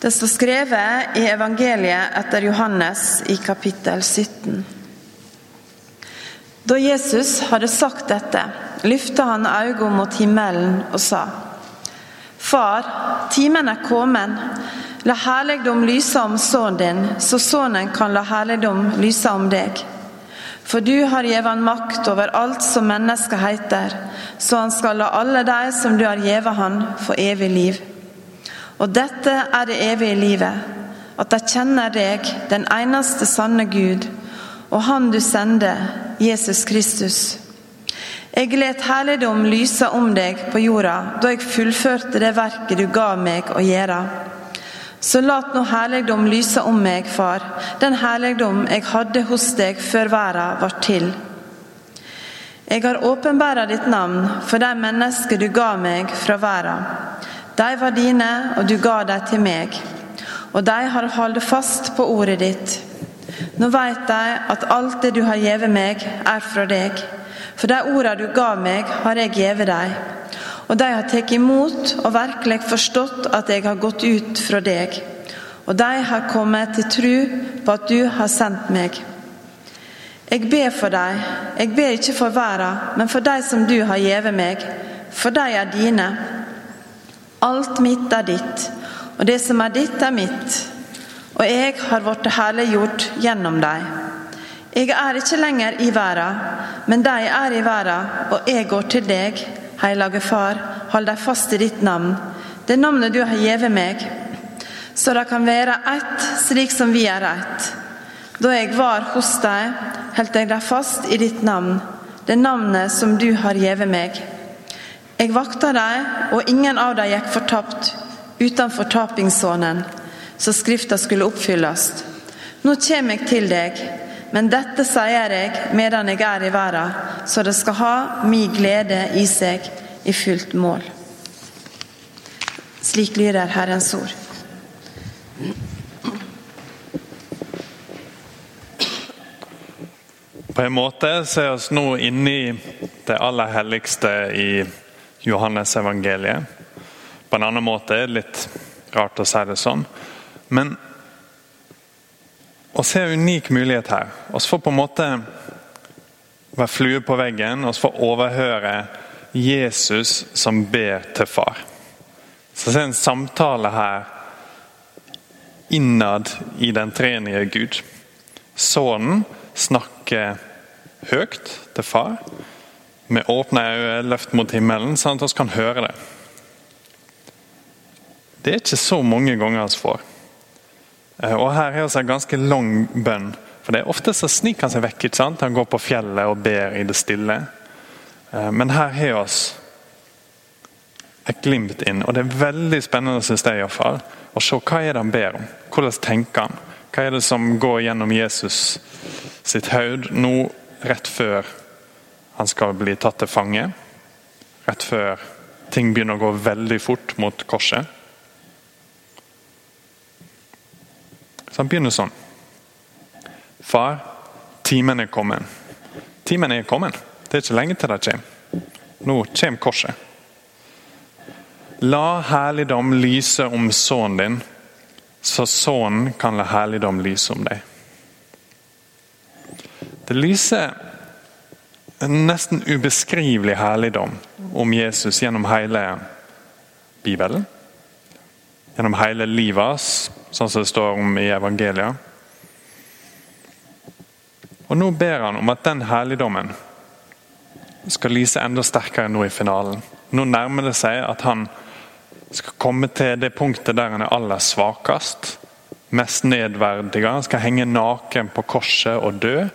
Det står skrevet i evangeliet etter Johannes i kapittel 17. Da Jesus hadde sagt dette, løftet han øynene mot himmelen og sa:" Far, timen er kommet. La herligdom lyse om sønnen din, så sønnen kan la herligdom lyse om deg. For du har gjeve han makt over alt som mennesket heter, så han skal la alle de som du har gjeve han, få evig liv. Og dette er det evige livet, at jeg kjenner deg, den eneste sanne Gud, og Han du sender, Jesus Kristus. Jeg let herligdom lyse om deg på jorda da jeg fullførte det verket du ga meg å gjøre. Så lat nå herligdom lyse om meg, far, den herligdom jeg hadde hos deg før verden var til. Jeg har åpenbæra ditt navn for de mennesker du ga meg fra verden. De var dine, og du ga dem til meg. Og de har holdt fast på ordet ditt. Nå vet de at alt det du har gitt meg, er fra deg. For de ordene du ga meg, har jeg gitt dem. Og de har tatt imot og virkelig forstått at jeg har gått ut fra deg. Og de har kommet til tru på at du har sendt meg. Jeg ber for dem, jeg ber ikke for verden, men for de som du har gitt meg, for de er dine. Alt mitt er ditt, og det som er ditt, er mitt. Og jeg har blitt herliggjort gjennom deg. Jeg er ikke lenger i verden, men de er i verden, og jeg går til deg. Hellige Far, hold deg fast i ditt navn, det navnet du har gitt meg, så det kan være ett slik som vi er ett. Da jeg var hos deg, holdt jeg deg fast i ditt navn, det navnet som du har gitt meg. Jeg vakta deg, og ingen av dem gikk fortapt uten fortapingssonen, så Skrifta skulle oppfylles. Nå kommer jeg til deg, men dette sier jeg medan jeg er i verden, så det skal ha min glede i seg i fullt mål. Slik lyder Herrens ord. På en måte så er vi nå inne i det aller helligste i Johannes evangeliet. På en annen måte er det litt rart å si det sånn. Men vi har en unik mulighet her. Vi får på en måte være flue på veggen Vi får overhøre Jesus som ber til far. Så det er en samtale her innad i den trenige Gud. Sønnen snakker høyt til far, med åpne øyne løft mot himmelen, sånn at vi kan høre det. Det er ikke så mange ganger vi får. Eh, og Her er vi en ganske lang bønn. For det er Ofte så sniker han seg vekk. ikke sant? Han går på fjellet og ber i det stille. Eh, men her har vi et glimt inn, og det er veldig spennende synes jeg i hvert fall, å se hva er det han ber om. Hvordan tenker han? Hva er det som går gjennom Jesus sitt hode nå rett før han skal bli tatt til fange? Rett før ting begynner å gå veldig fort mot korset? Så han begynner sånn. Far, timen er kommet. Timen er kommet. Det er ikke lenge til det kommer. Nå kommer korset. La herligdom lyse om sønnen din, så sønnen kan la herligdom lyse om deg. Det lyser en nesten ubeskrivelig herligdom om Jesus gjennom hele Bibelen. Gjennom hele livet hans, sånn som det står om i evangeliet. Og Nå ber han om at den herligdommen skal lyse enda sterkere nå i finalen. Nå nærmer det seg at han skal komme til det punktet der han er aller svakest. Mest nedverdiga. Han skal henge naken på korset og dø.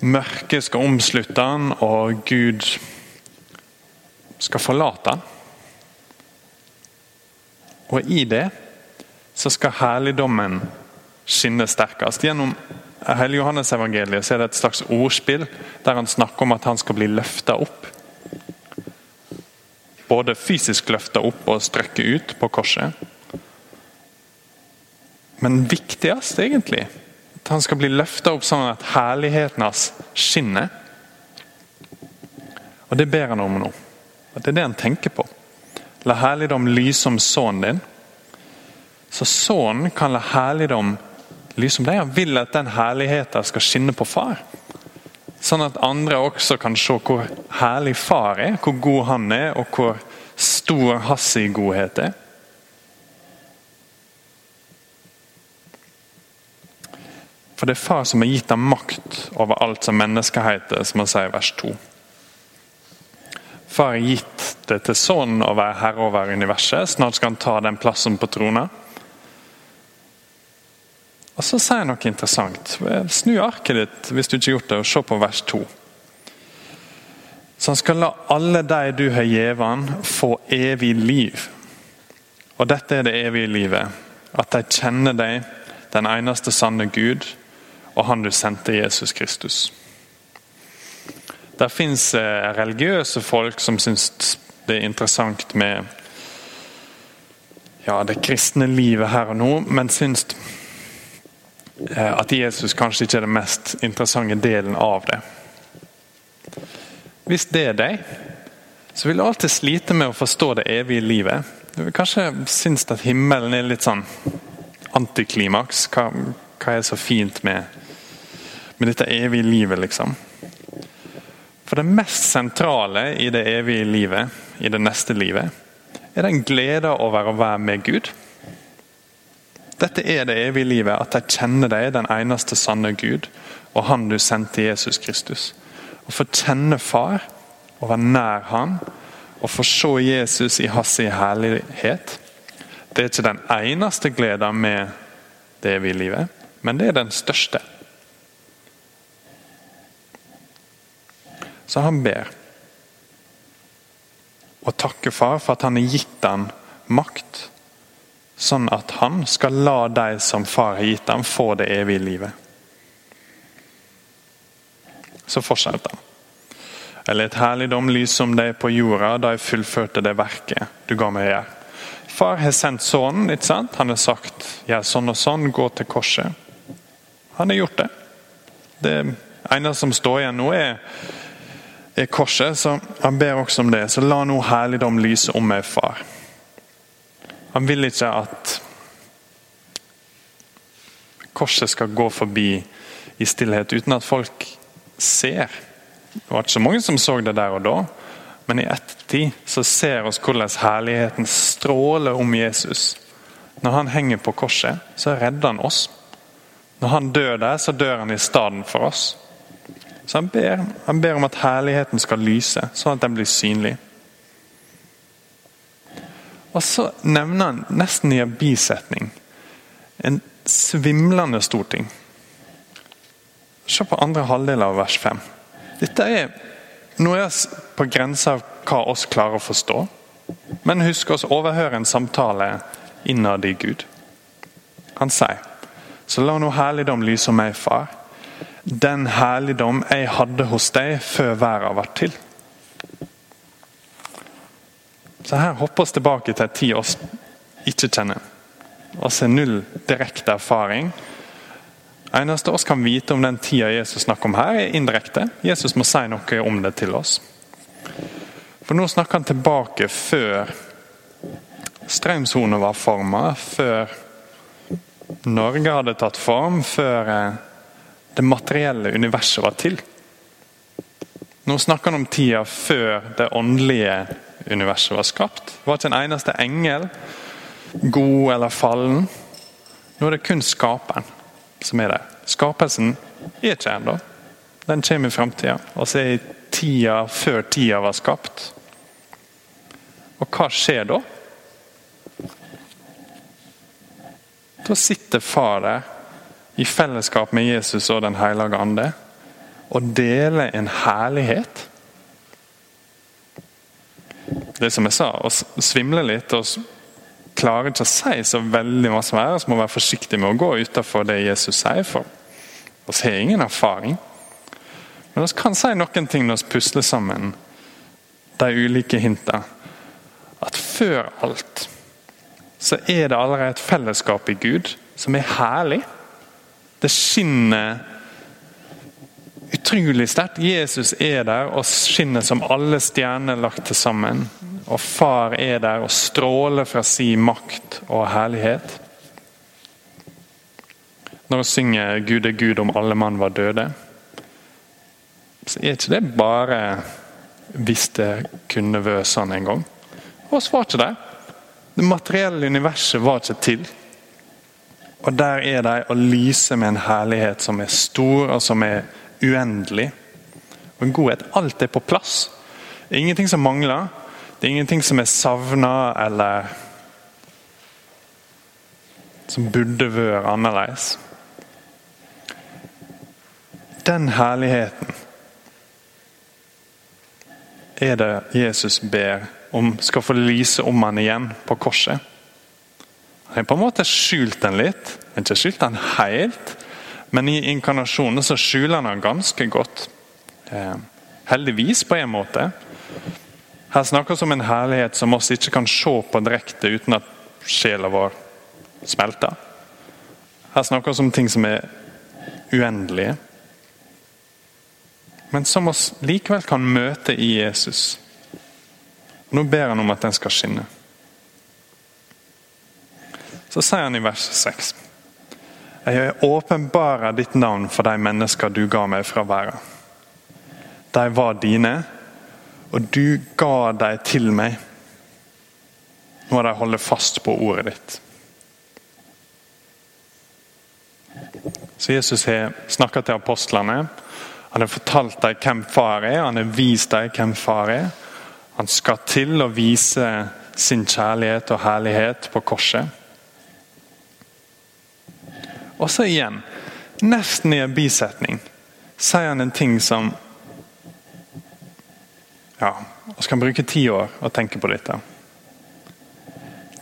Mørket skal omslutte han, og Gud skal forlate han. Og i det så skal herligdommen skinne sterkest. Gjennom hele Johannes-evangeliet så er det et slags ordspill der han snakker om at han skal bli løfta opp. Både fysisk løfta opp og strøkket ut på korset. Men viktigst, egentlig, at han skal bli løfta opp sånn at herligheten hans skinner. Og Det ber han om nå. Og Det er det han tenker på. La herligdom lyse om sønnen din. Så sønnen kan la herligdom lyse om deg. Han vil at den herligheten skal skinne på far. Sånn at andre også kan se hvor herlig far er, hvor god han er, og hvor stor hans godhet er. For det er far som har gitt ham makt over alt som mennesker heter, som han sier i vers 2. Far har gitt det til sønnen å være herre over universet. Snart skal han ta den plassen på trona. Og Så sier han noe interessant. Snu arket ditt hvis du ikke har gjort det, og se på vers 2. Så han skal la alle de du har gitt han, få evig liv. Og dette er det evige livet. At de kjenner deg, den eneste sanne Gud, og Han du sendte, Jesus Kristus. Der fins eh, religiøse folk som syns det er interessant med ja, det kristne livet her og nå, men syns Eh, at Jesus kanskje ikke er den mest interessante delen av det. Hvis det er deg, så vil du alltid slite med å forstå det evige livet. Du vil kanskje synes at himmelen er litt sånn antiklimaks. Hva, hva er så fint med, med dette evige livet, liksom? For det mest sentrale i det evige livet, i det neste livet, er den gleden over å være med Gud. Dette er det evige livet, at de kjenner deg, den eneste sanne Gud, og Han du sendte Jesus Kristus. Å få kjenne Far, og være nær Han, og få se Jesus i hans herlighet. Det er ikke den eneste gleden med det evige livet, men det er den største. Så han ber og takker Far for at han har gitt ham makt sånn at han skal la de som far har gitt ham, få det evige livet. Så fortsetter han. Eller et herligdom lyser om deg på jorda da jeg fullførte det verket du ga meg gjøre. Far har sendt sønnen. ikke sant? Han har sagt gjør sånn og sånn, gå til korset. Han har gjort det. Det eneste som står igjen nå, er, er korset. Så han ber også om det. Så la nå herligdom lyse om meg, far. Han vil ikke at korset skal gå forbi i stillhet uten at folk ser. Det var ikke så mange som så det der og da, men i ettertid så ser oss hvordan herligheten stråler om Jesus. Når han henger på korset, så redder han oss. Når han dør der, så dør han i stedet for oss. Så han ber, han ber om at herligheten skal lyse, sånn at den blir synlig. Og så nevner han nesten i en bisetning en svimlende stor ting. Se på andre halvdel av vers 5. Dette er noe på grensa av hva oss klarer å forstå. Men husk oss overhøre en samtale innad i Gud. Han sier, så la nå herligdom lyse om meg, far. Den herligdom jeg hadde hos deg før verden var til. Så her hopper vi tilbake til en tid oss ikke kjenner. Oss har null direkte erfaring. eneste oss kan vite om den tida Jesus snakker om her, er indirekte. Jesus må si noe om det til oss. For nå snakker han tilbake før strømsona var forma, før Norge hadde tatt form, før eh, det materielle universet var til. Nå snakker han om tida før det åndelige universet var skapt. Det var ikke en eneste engel, god eller fallen. Nå er det kun skaperen som er der. Skapelsen er ikke ennå. Den kommer i framtida. Og så er tida før tida var skapt. Og hva skjer da? Da sitter far der i fellesskap med Jesus og Den hellige ande og dele en herlighet det som jeg sa, å svimle litt og klarer ikke å si så veldig masse mer. Så må være forsiktig med å gå utenfor det Jesus sier, for vi har ingen erfaring. Men vi kan si noen ting når vi pusler sammen de ulike hintene. At før alt så er det allerede et fellesskap i Gud som er herlig. Det skinner utrolig sterkt. Jesus er der og skinner som alle stjerner lagt til sammen. Og far er der og stråler fra sin makt og herlighet. Når hun synger 'Gud er Gud om alle mann var døde', så er ikke det bare hvis det kunne vært sånn en gang. Oss var ikke det. Det materielle universet var ikke til. Og der er de og lyser med en herlighet som er stor og som er uendelig. Og en godhet. Alt er på plass. Det er ingenting som mangler. Det er ingenting som er savna eller som burde vært annerledes. Den herligheten er det Jesus ber om skal få lyse om han igjen på korset. Han har på en måte skjult den litt. Jeg har ikke skjult den helt, men i inkarnasjonen så skjuler han den ganske godt. Eh, heldigvis, på en måte. Her snakkes om en herlighet som oss ikke kan se på direkte uten at sjela vår smelter. Her snakkes om ting som er uendelige men som oss likevel kan møte i Jesus. Nå ber han om at den skal skinne. Så sier han i vers 6. Jeg åpenbarer ditt navn for de mennesker du ga meg fra verden. De var dine, og du ga dem til meg. Nå har de holdt fast på ordet ditt. Så Jesus har snakka til apostlene han har fortalt dem hvem far er, han har vist dem hvem far er. Han skal til å vise sin kjærlighet og herlighet på korset. Og så igjen, nesten i en bisetning, sier han en ting som Ja, vi kan bruke ti år og tenke på dette.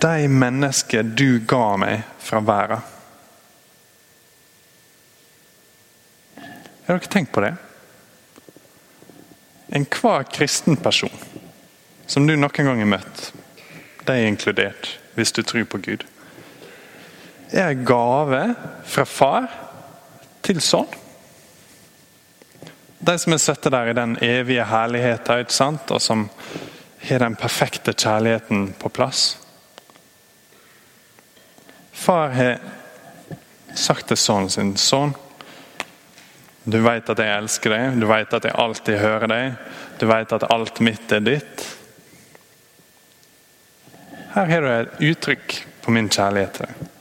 De mennesker du ga meg fra verden. Har dere tenkt på det? Enhver kristen person som du noen gang har møtt, de er inkludert hvis du tror på Gud, er en gave fra far til sønn. De som er satt der i den evige herligheten, og som har den perfekte kjærligheten på plass. Far har sagt til sønnen sin sønn, du vet at jeg elsker deg, du vet at jeg alltid hører deg. Du vet at alt mitt er ditt. Her har du et uttrykk på min kjærlighet til deg.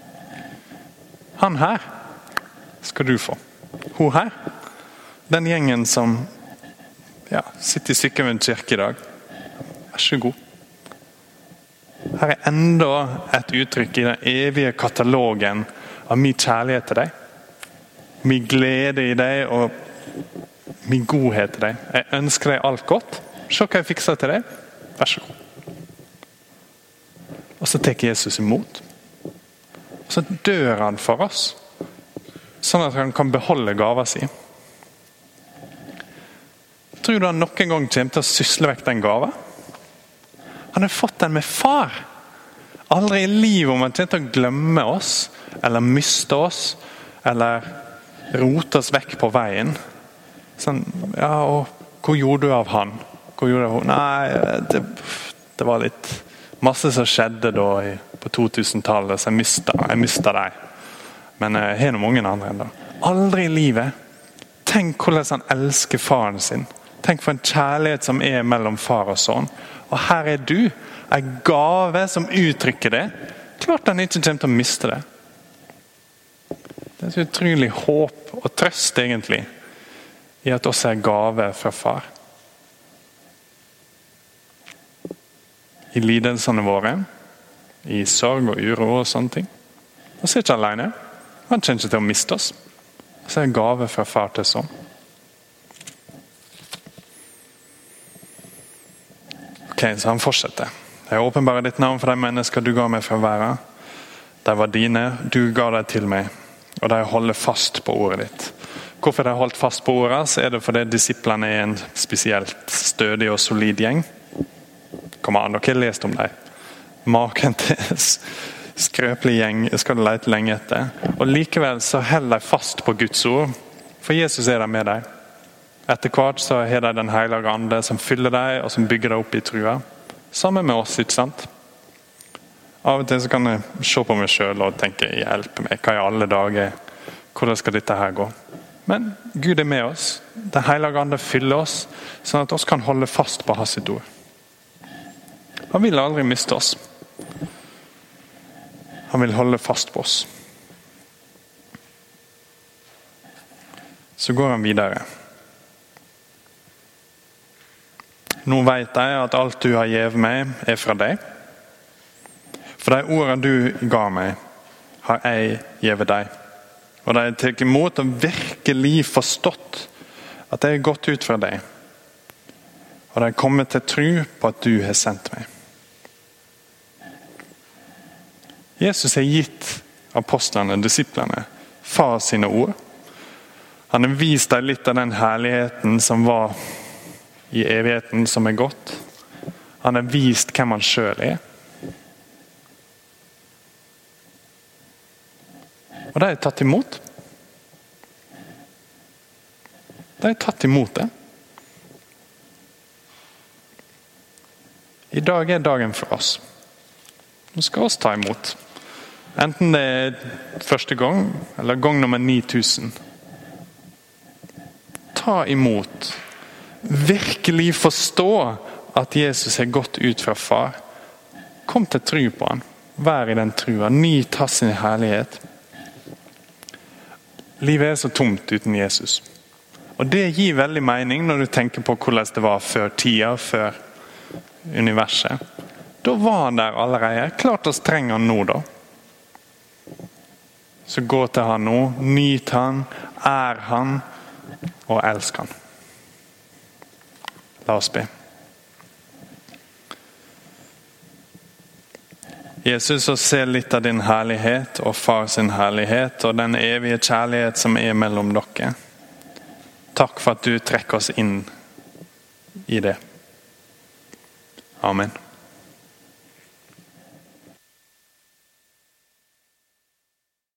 Han her skal du få. Hun her. Den gjengen som ja, sitter i Sykkylven kirke i dag. Vær så god. Her er enda et uttrykk i den evige katalogen av min kjærlighet til deg min glede i deg og min godhet til deg. Jeg ønsker deg alt godt. Se hva jeg fikser til deg. Vær så god. Og så tar Jesus imot. Så dør han for oss, sånn at han kan beholde gava si. Tror du han noen gang kommer til å sysle vekk den gava? Han har fått den med far. Aldri i livet om han kommer til å glemme oss eller miste oss eller rote oss vekk på veien. Sånn, ja, og hvor gjorde du av han? Hvor gjorde du Nei, det, det, var litt masse som skjedde da på 2000-tallet, så jeg mista, jeg dem. Men jeg har nå mange andre ennå. Aldri i livet. Tenk hvordan han elsker faren sin. Tenk for en kjærlighet som er mellom far og sønn. Og her er du, en gave som uttrykker det. Klart han ikke kommer til å miste det. Det er et utrolig håp og trøst, egentlig, i at også er gave fra far. I lidelsene våre, i sorg og uro og sånne ting. Han er ikke alene. Han kommer ikke til å miste oss. Så er gave fra far til sånn. Ok, Så han fortsetter. Jeg åpenbarer ditt navn for de mennesker du ga meg fra verden. De var dine, du ga dem til meg og de holder fast på ordet ditt. Hvorfor de har holdt fast på ordet, så er det fordi disiplene er en spesielt stødig og solid gjeng. Kom an, dere har lest om dem. Maken til skrøpelig gjeng skal du lete lenge etter. Og Likevel så holder de fast på Guds ord, for Jesus er der med dem. Etter hvert så har de Den hellige ande som fyller dem og som bygger dem opp i trua. Sammen med oss, ikke sant? Av og til så kan jeg se på meg sjøl og tenke hjelpe meg, hva i alle dager hvordan skal dette her gå? Men Gud er med oss. Den hellige ande fyller oss, sånn at vi kan holde fast på hans ord. Han vil aldri miste oss. Han vil holde fast på oss. Så går han videre. Nå vet jeg at alt du har gitt meg, er fra deg. For de ordene du ga meg, har jeg gitt deg. Og de har tatt imot og virkelig forstått at jeg har gått ut fra deg. Og de har kommet til tro på at du har sendt meg. Jesus har gitt apostlene, disiplene, far sine ord. Han har vist dem litt av den herligheten som var i evigheten, som er gått. Han har vist hvem han sjøl er. Og de er tatt imot. De er tatt imot det. I dag er dagen for oss. Nå skal vi ta imot. Enten det er første gang eller gang nummer 9000. Ta imot. Virkelig forstå at Jesus har gått ut fra far. Kom til tro på han. Vær i den trua. Nyt hans herlighet. Livet er så tomt uten Jesus. Og Det gir veldig mening når du tenker på hvordan det var før tida, før universet. Da var han der allerede. Klart oss trenger han nå, da. Så gå til han nå. Nyt han, ær han og elsk han. La oss be. Jesus, å se litt av din herlighet og far sin herlighet og den evige kjærlighet som er mellom dere. Takk for at du trekker oss inn i det. Amen.